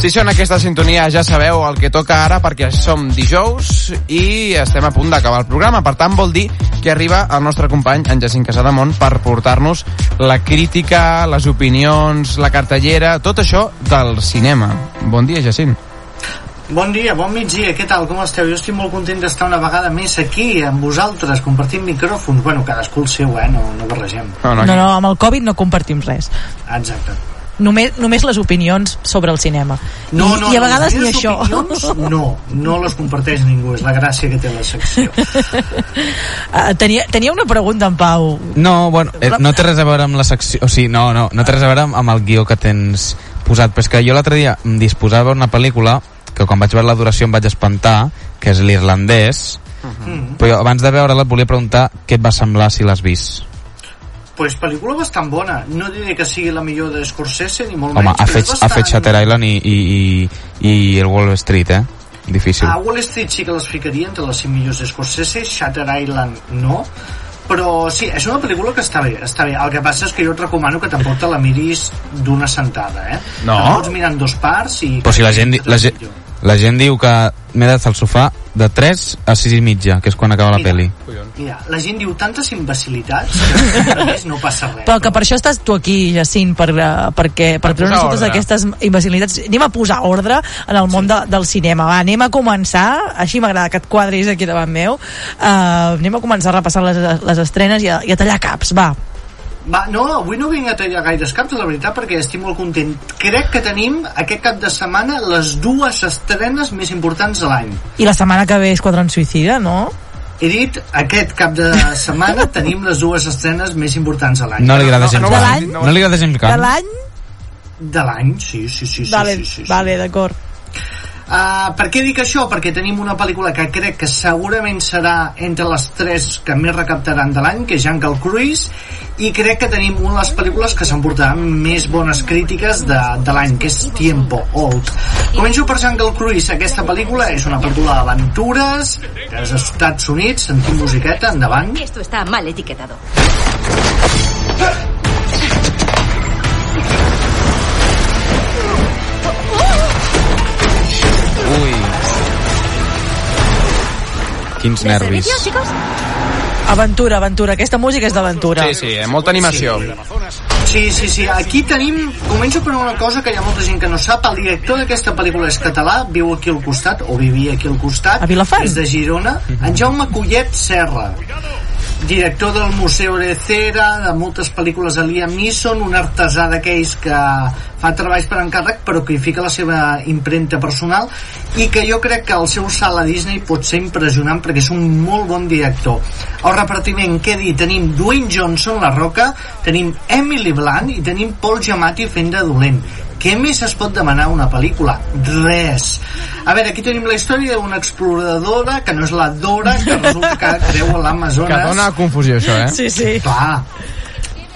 Si són aquesta sintonia ja sabeu el que toca ara perquè som dijous i estem a punt d'acabar el programa. Per tant, vol dir que arriba el nostre company en Jacint Casademont per portar-nos la crítica, les opinions, la cartellera, tot això del cinema. Bon dia, Jacint. Bon dia, bon migdia, què tal, com esteu? Jo estic molt content d'estar una vegada més aquí amb vosaltres, compartint micròfons. Bueno, cadascú el seu, eh? No, no barregem. No, no, no, amb el Covid no compartim res. Exacte només, només les opinions sobre el cinema. No, I, no, i a vegades ni això. Opinions, no, no les comparteix ningú, és la gràcia que té la secció. uh, tenia, tenia una pregunta en Pau. No, bueno, eh, no té res a veure amb la secció, o sigui, no, no, no té res a veure amb, amb el guió que tens posat, però és que jo l'altre dia em disposava una pel·lícula que quan vaig veure la duració em vaig espantar, que és l'irlandès, uh -huh. però abans de veure-la et volia preguntar què et va semblar si l'has vist pues pel·lícula bastant bona. No diré que sigui la millor de Scorsese, ni molt Home, menys. ha fet, bastant... ha fet Shutter Island i, i, i, i el Wall Street, eh? Difícil. A Wall Street sí que les ficaria entre les 5 millors de Scorsese, Shutter Island no, però sí, és una pel·lícula que està bé, està bé. El que passa és que jo et recomano que tampoc te la miris d'una sentada, eh? No. Que pots mirar en dos parts i... Però si la gent, la, gent, la gent diu que m'he d'estar al sofà de 3 a 6 i mitja, que és quan acaba mira, la peli. Mira, la gent diu tantes imbecilitats que més no passa res. Però que per això estàs tu aquí, Jacint, per, uh, perquè, per, per treure totes aquestes imbecilitats. Anem a posar ordre en el món sí. de, del cinema. Va, anem a començar, així m'agrada que et quadris aquí davant meu, uh, anem a començar a repassar les, les estrenes i a, i a tallar caps, va. Va, no, avui no vinc a tallar gaires caps, la veritat, perquè estic molt content. Crec que tenim aquest cap de setmana les dues estrenes més importants de l'any. I la setmana que ve és Quadron Suïcida, no? He dit, aquest cap de setmana tenim les dues estrenes més importants de l'any. No li agrada gens no, no, no, no li agrada gens De l'any? De l'any, sí, sí, sí. Vale, sí, sí, sí, vale d'acord. Uh, per què dic això? Perquè tenim una pel·lícula que crec que segurament serà entre les tres que més recaptaran de l'any, que és Jungle Cruise, i crec que tenim una de les pel·lícules que s'emportaran més bones crítiques de, de l'any, que és Tiempo Old. Començo per Jungle Cruise. Aquesta pel·lícula és una pel·lícula d'aventures, dels Estats Units, sentim musiqueta, endavant. Esto está mal etiquetado. Ui. Quins nervis. Aventura, aventura. Aquesta música és d'aventura. Sí, sí, molta animació. Sí, sí, sí. Aquí tenim... Començo per una cosa que hi ha molta gent que no sap. El director d'aquesta pel·lícula és català, viu aquí al costat, o vivia aquí al costat. A Vilafant? És de Girona. En Jaume Collet Serra director del Museu de Cera, de moltes pel·lícules de Liam Neeson, un artesà d'aquells que fa treballs per encàrrec però que hi fica la seva impremta personal i que jo crec que el seu salt a Disney pot ser impressionant perquè és un molt bon director. El repartiment, què dir? Tenim Dwayne Johnson, La Roca, tenim Emily Blunt i tenim Paul Giamatti fent de dolent. Què més es pot demanar una pel·lícula? Res. A veure, aquí tenim la història d'una exploradora, que no és la Dora, que resulta que creu a l'Amazones. Que dona confusió, això, eh? Sí, sí. Clar,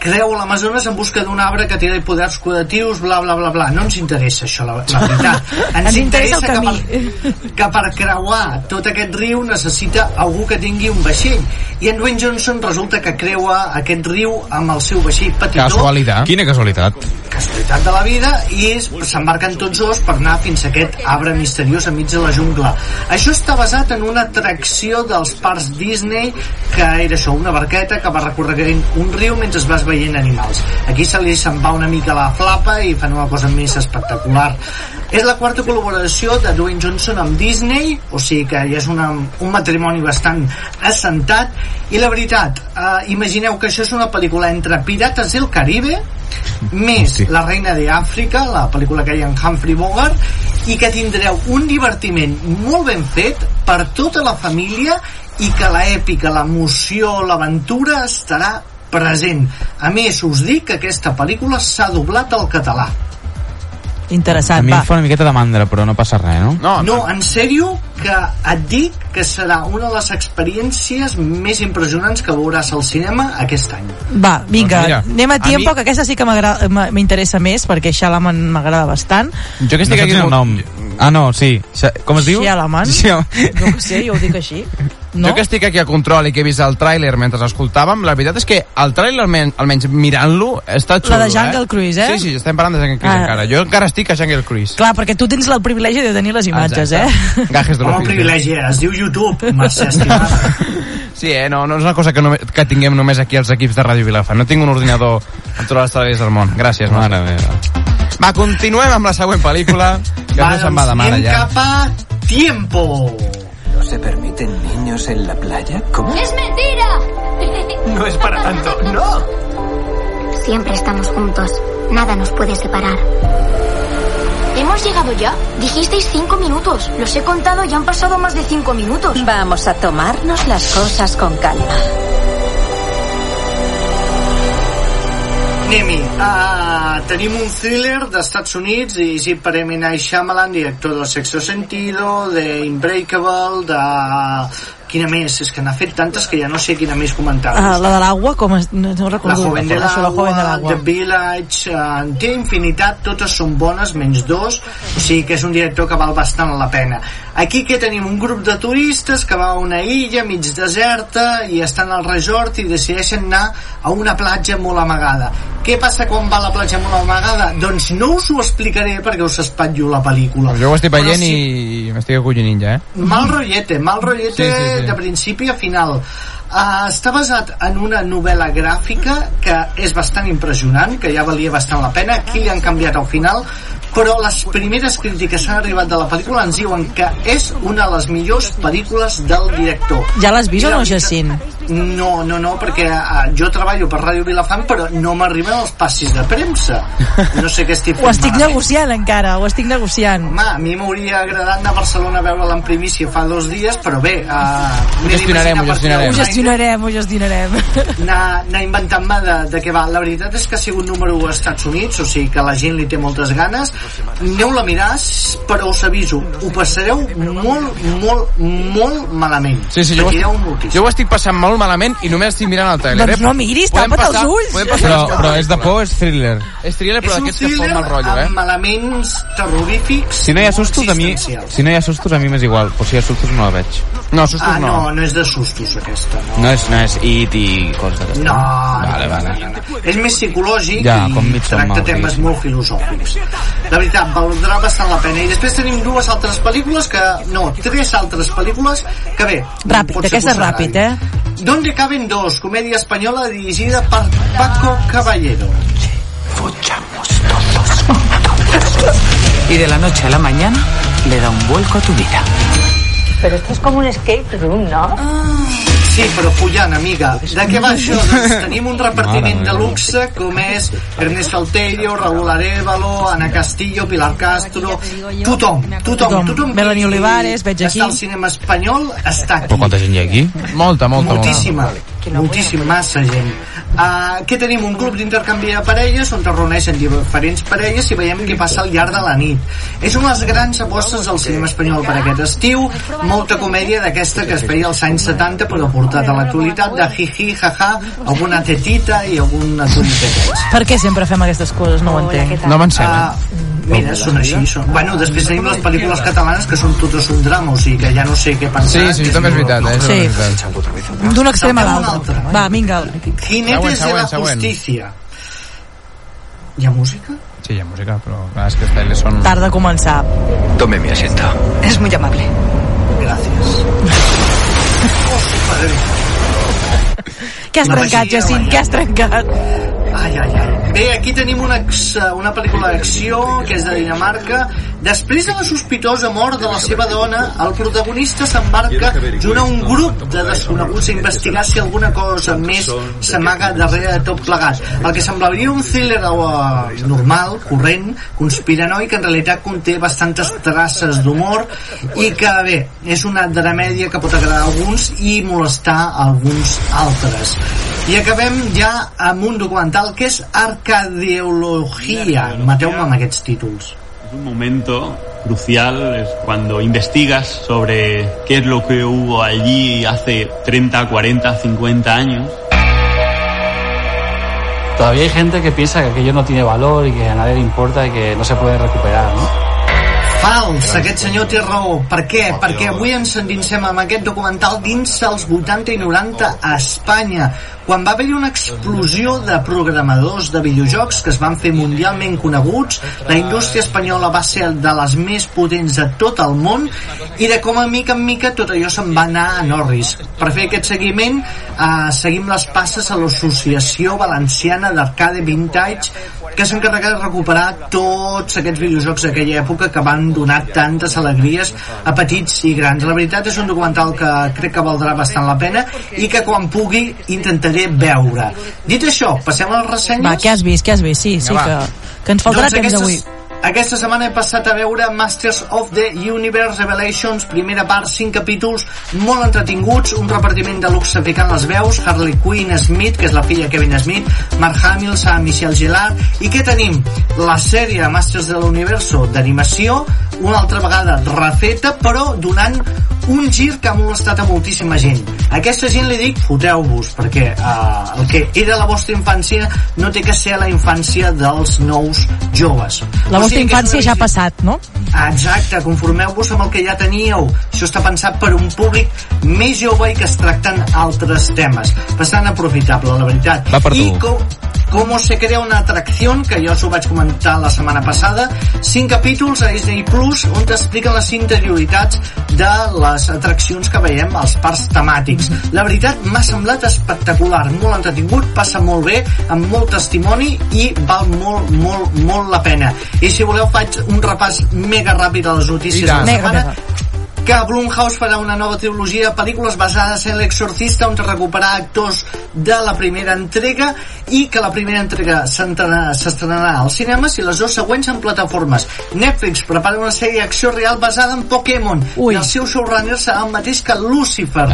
creu l'Amazones en busca d'un arbre que té poders curatius, bla, bla, bla, bla. No ens interessa això, la, la veritat. Ens, ens interessa, interessa el camí. Que per, que per creuar tot aquest riu necessita algú que tingui un vaixell. I en Dwayne Johnson resulta que creua aquest riu amb el seu vaixell petitó. Casualitat. Quina casualitat. Casualitat de la vida i s'embarquen tots dos per anar fins a aquest arbre misteriós enmig de la jungla. Això està basat en una atracció dels parcs Disney que era això, una barqueta que va recorregant un riu mentre es vas veient animals. Aquí se li se'n va una mica la flapa i fan una cosa més espectacular. És la quarta col·laboració de Dwayne Johnson amb Disney, o sigui que ja és una, un matrimoni bastant assentat, i la veritat, eh, imagineu que això és una pel·lícula entre Pirates del Caribe, més Sí. La reina de Àfrica, la pel·lícula que hi ha en Humphrey Bogart, i que tindreu un divertiment molt ben fet per tota la família i que l'èpica, l'emoció, l'aventura estarà present. A més, us dic que aquesta pel·lícula s'ha doblat al català. Interessant, A mi va. em fa una miqueta de mandra, però no passa res, no? No, No, en sèrio, que et dic que serà una de les experiències més impressionants que veuràs al cinema aquest any. Va, vinga, Doncs mira, anem a a tiempo, mi- que aquesta sí que m'interessa més, perquè Shalaman m'agrada bastant. Jo que estic no aquí... saps el nom. Ah, no, sí. Com es diu? Shyamalan? Shyam- No ho sé, jo ho dic així. no? Jo que estic aquí a control i que he vist el tràiler mentre escoltàvem, la veritat és que el tràiler, almenys, almenys mirant-lo, està xulo, La de Jungle eh? Cruise, eh? Sí, sí, estem parlant de Jungle Cruise Ah. encara. Jo encara estic a Jungle Cruise. Clar, perquè tu tens el privilegi de tenir les imatges, Exacte. eh? Gajes de l'ofici. privilegi, eh? es diu YouTube, Mercè estimada. Sí, eh? no, no és una cosa que, no, que tinguem només aquí els equips de Ràdio Vilafant. No tinc un ordinador amb totes les televisions del món. Gràcies. Mare meva. Va, continuem amb la següent pel·lícula, que Va, no se'n va de mare ja. cap a Tiempo. ¿No se permiten niños en la playa? ¿Cómo? ¡Es mentira! No es para tanto, no. Siempre estamos juntos. Nada nos puede separar. ¿Hemos llegado ya? Dijisteis cinco minutos. Los he contado y han pasado más de cinco minutos. Vamos a tomarnos las cosas con calma. Anem-hi. Uh, tenim un thriller d'Estats Units dirigit per M. Shyamalan, director de Sexto Sentido, de Unbreakable, de... Quina més? És que n'ha fet tantes que ja no sé quina més comentar. Ah, la de l'aigua, com es... no, no La recordo. joven de Això, la joven de l'agua, l'aigua. The Village, uh, en té infinitat, totes són bones, menys dos, o sigui que és un director que val bastant la pena. Aquí que tenim un grup de turistes que va a una illa mig deserta i estan al resort i decideixen anar a una platja molt amagada. Què passa quan va a la platja molt amagada? Doncs no us ho explicaré perquè us espatllo la pel·lícula. Jo ho estic Però veient sí, i m'estic acollonint ja, eh? Mal rotllete, mal rotllete Sí, sí, sí. De principi a final. Uh, està basat en una novel·la gràfica que és bastant impressionant, que ja valia bastant la pena. Aquí li han canviat al final, però les primeres crítiques que s'han arribat de la pel·lícula ens diuen que és una de les millors pel·lícules del director. Ja l'has vist o no, Jacint? No, no, no, perquè uh, jo treballo per Ràdio Vilafant, però no m'arriben els passis de premsa. No sé què estic fent Ho estic malament. negociant encara, ho estic negociant. Home, a mi m'hauria agradat anar a Barcelona a veure-la en primícia fa dos dies, però bé... Uh, gestionarem, ho gestionarem. Ho gestionarem, ho gestionarem. Anar, anar inventant-me de, de què va. La veritat és que ha sigut número 1 als Estats Units, o sigui que la gent li té moltes ganes. Aneu-la a mirar, però us aviso, ho passareu molt, molt, molt malament. Sí, sí, jo ho, estic, jo ho estic passant molt malament i només estic mirant el trailer. Doncs no miris, tapa't els ulls. Podem passar Però, però és de por és thriller? És thriller, però d'aquests que fot mal rotllo, eh? amb elements terrorífics Si no hi ha sustos, a mi, si no hi ha sustos, a mi m'és igual. Però si hi ha sustos, no la veig. No, sustos Ah, no, no. no és de sustos aquesta, no. No és, no és it i coses d'aquestes. No, Vale, no, vale. no, no. És més psicològic Ja, i com Midsommar, tracta temes diguéssim. molt filosòfics. La veritat, valdrà bastant la pena. I després tenim dues altres pel·lícules que... No, tres altres pel·lícules que bé... Ràpid, potser aquesta és us ràpid, eh? Donde caben dos, comèdia espanyola dirigida per Paco Caballero. Y de la noche a la mañana le da un vuelco a tu vida. Pero esto es como un escape room, ¿no? Sí, però pujant, amiga. De què va això? Doncs tenim un repartiment de luxe com és Ernest Salterio, Raúl Arevalo, Ana Castillo, Pilar Castro... Tothom, tothom, Tothom. tothom. Melanie Olivares, veig aquí. Està al cinema espanyol, està aquí. Però quanta gent hi ha aquí? Molta, molta, Moltíssima, moltíssima, massa gent. Uh, què tenim? Un grup d'intercanvi de parelles on es reuneixen diferents parelles i veiem què passa al llarg de la nit. És una de les grans apostes del cinema espanyol per aquest estiu, molta comèdia d'aquesta que es feia als anys 70 però portat a l'actualitat de hi-hi, ha-ha, alguna tetita i algun d'aquests. Per què sempre fem aquestes coses? No ho entenc. No avancem, Ah, eh? mira, són així. Són... Bueno, després tenim les pel·lícules catalanes que són totes un drama, o sigui que ja no sé què pensar. Sí, sí, també és veritat, eh? Sí. D'un extrem a l'altre. altre. Va, vinga. De la Següent, següent, següent. Justicia. Hi ha música? Sí, hi ha música, però clar, és que els trailers són... Tard de començar. Tome mi asiento. Es muy amable. Gràcies. Oh, padre. Què has No, trencat, Jacint? Què has trencat? Ai, ai, ai. Bé, aquí tenim una, ex- una pel·lícula d'acció que és de Dinamarca. Després de la sospitosa mort de la seva dona, el protagonista s'embarca junt a un grup de desconeguts a investigar si alguna cosa més s'amaga darrere de tot plegat. El que semblaria un thriller eh, normal, corrent, conspiranoi, que en realitat conté bastantes traces d'humor i que, bé, és una dramèdia que pot agradar a alguns i molestar a alguns altres. I acabem ja amb un documental que és Arcadeologia. Mateu-me amb aquests títols. Es un momento crucial, es cuando investigas sobre qué es lo que hubo allí hace 30, 40, 50 años. Todavía hay gente que piensa que aquello no tiene valor y que a nadie le importa y que no se puede recuperar, ¿no? Fals, aquest senyor té raó. Per què? Perquè avui ens endinsem amb aquest documental dins els 80 i 90 a Espanya, quan va haver-hi una explosió de programadors de videojocs que es van fer mundialment coneguts, la indústria espanyola va ser de les més potents de tot el món i de com a mica en mica tot allò se'n va anar a Norris. Per fer aquest seguiment eh, seguim les passes a l'Associació Valenciana d'Arcade Vintage que s'encarrega de recuperar tots aquests videojocs d'aquella època que van donar tantes alegries a petits i grans. La veritat és un documental que crec que valdrà bastant la pena i que quan pugui intentaré veure. Dit això, passem a les ressenyes. Va, què has vist, què has vist? Sí, sí, que, que ens faltarà Doncs temps avui. Aquesta setmana he passat a veure Masters of the Universe Revelations, primera part, 5 capítols, molt entretinguts, un repartiment de luxe ficant les veus, Harley Quinn Smith, que és la filla de Kevin Smith, Mark Hamill, Sarah Michelle Gellar, i què tenim? La sèrie Masters de l'Universo d'animació, una altra vegada refeta, però donant un gir que ha molestat a moltíssima gent. A aquesta gent li dic, foteu-vos, perquè eh, el que era la vostra infància no té que ser la infància dels nous joves. La O vostra sigui que és infància una ja ha passat, no? Exacte, conformeu-vos amb el que ja teníeu. Això està pensat per un públic més jove i que es tracten altres temes. Bastant aprofitable, la veritat. Va per I tu. com, com se crea una atracció, que jo us ho vaig comentar la setmana passada, cinc capítols a Disney Plus on t'expliquen les interioritats de les atraccions que veiem als parcs temàtics. La veritat m'ha semblat espectacular, molt entretingut, passa molt bé, amb molt testimoni i val molt, molt, molt la pena. I si voleu faig un repàs mega ràpid a les notícies de la Mega, setmana mega. Que Blumhouse farà una nova trilogia de pel·lícules basades en l'exorcista on recuperar actors de la primera entrega i que la primera entrega s'estrenarà als cinemes i les dues següents en plataformes. Netflix prepara una sèrie d'acció real basada en Pokémon Ui. i el seu showrunner serà el mateix que Lucifer.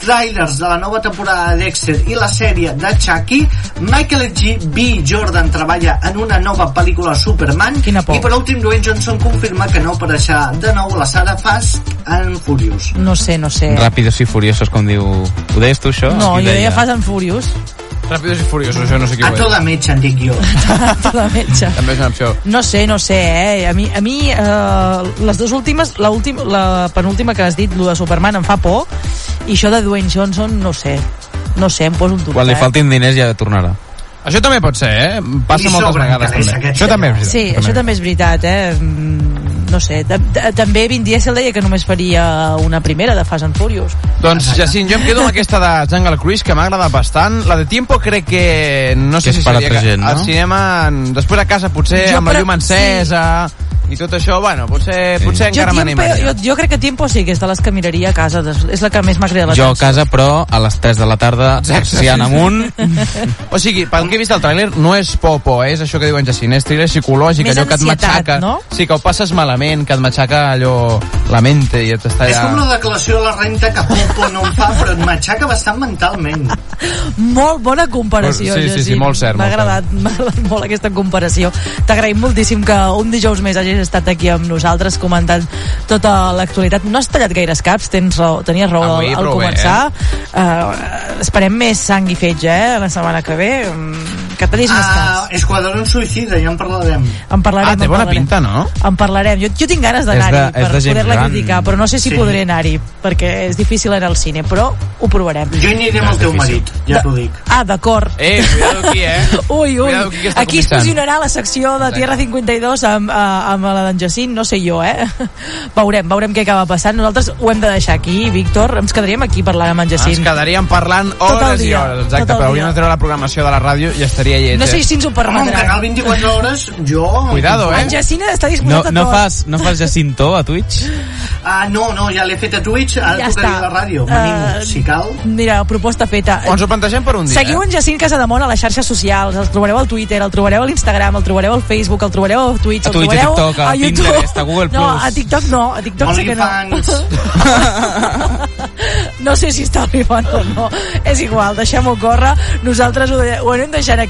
Trailers de la nova temporada de Dexter i la sèrie de Chucky Michael G. B. Jordan treballa en una nova pel·lícula de Superman Quina por. i per últim Dwayne Johnson confirma que no apareixerà de nou a la Sara Fast en Furious No sé, no sé. Ràpidos i furiosos, com diu... Ho deies tu, això? No, jo deia Fast and Furious. Ràpidos i furiosos, això no sé qui a ho és. tota metge en dic jo Tota metge. També és una opció. No sé, no sé, eh? A mi, a mi eh, les dues últimes, la, última, la penúltima que has dit, lo de Superman, em fa por, i això de Dwayne Johnson, no sé. No sé, em poso un dubte. Quan li eh? faltin diners ja tornarà. Això també pot ser, eh? Passa moltes vegades, també. aquest Això també és veritat. Sí, això també és veritat, eh? Mm, No sé, ta- ta- també Vin Diesel deia que només faria una primera de Fast and Furious. Doncs, Jacint, jo em quedo amb aquesta de Jungle Cruise, que m'ha agradat bastant. La de Tiempo crec que... No sé Que és si per seria... gent, no? Al cinema, després a casa, potser Jo amb la llum encesa... I tot això, bueno, potser, potser Jo, encara m'animaria. jo, jo crec que Tiempo sí que és de les que miraria a casa, és la que més m'ha cridat Jo a casa, però a les 3 de la tarda, axiant amunt, O sigui, pel que he vist al tràiler, no és por, por, eh? és això que diuen Jacint, és thriller psicològic, Més allò que et matxaca. no? Sí, que ho passes malament, que et matxaca allò la mente i et està és allà... com la declaració de la renta que Popo no en fa però et matxaca bastant mentalment Molt bona comparació, Sí, sí, sí, Jacint. molt cert, M'ha agradat, agradat molt aquesta comparació. T'agraïm moltíssim que un dijous més hagis estat aquí amb nosaltres comentant tota l'actualitat. No has tallat gaires caps, tens raó, tenies raó Avui al, al prou bé, començar. Eh, esperem més sang i fetge, eh, la setmana que ve. Mm, Que tenis més ah, caps. Esquadrón Suïcida, ja en parlarem En parlarem, Ah, té bona parlarem. pinta, no? En parlarem. Jo, jo tinc ganes d'anar-hi per poder-la criticar, però no sé si Sí. podré anar-hi, perquè és difícil anar al cine, però ho provarem. jo hi aniré amb el teu marit, ja t'ho dic Ah, d'acord. Eh, cuidado aquí, eh? Ui, ui, Cuidado aquí aquí es fusionarà la secció de Tierra 52 amb, eh, amb la d'en Jacint, no sé jo, eh? Veurem, veurem què acaba passant. Nosaltres ho hem de deixar aquí, Víctor, ens quedaríem aquí parlant amb en Ens Jacint. quedaríem parlant Tot el hores i dia, hores, tot exacte, el però hauríem dia. de treure la programació de la ràdio i estaria lleig, No sé si ens ho Home, un canal permetran. 24 hores, jo... Cuidado, eh? En Jacint està no, disposat no, a tot. fas, no fas Jacinto a Twitch? Ah, no, no, ja l'he fet a Twitch, ara Ja tocaria la ràdio, Eh, si cal. Mira, proposta feta. O ens ho plantegem per un dia, Seguiu eh? en Jacint Casademont a les xarxes socials, el trobareu al Twitter, el trobareu a l'Instagram, el trobareu al Facebook, el trobareu a Twitch, A el Twitch, a trobareu TikTok, a YouTube. Pinterest, a Google+. No, a TikTok no, a TikTok sí que no. No sé si està arribant o no. És igual, deixem-ho córrer. Nosaltres ho, ho anem deixant aquí.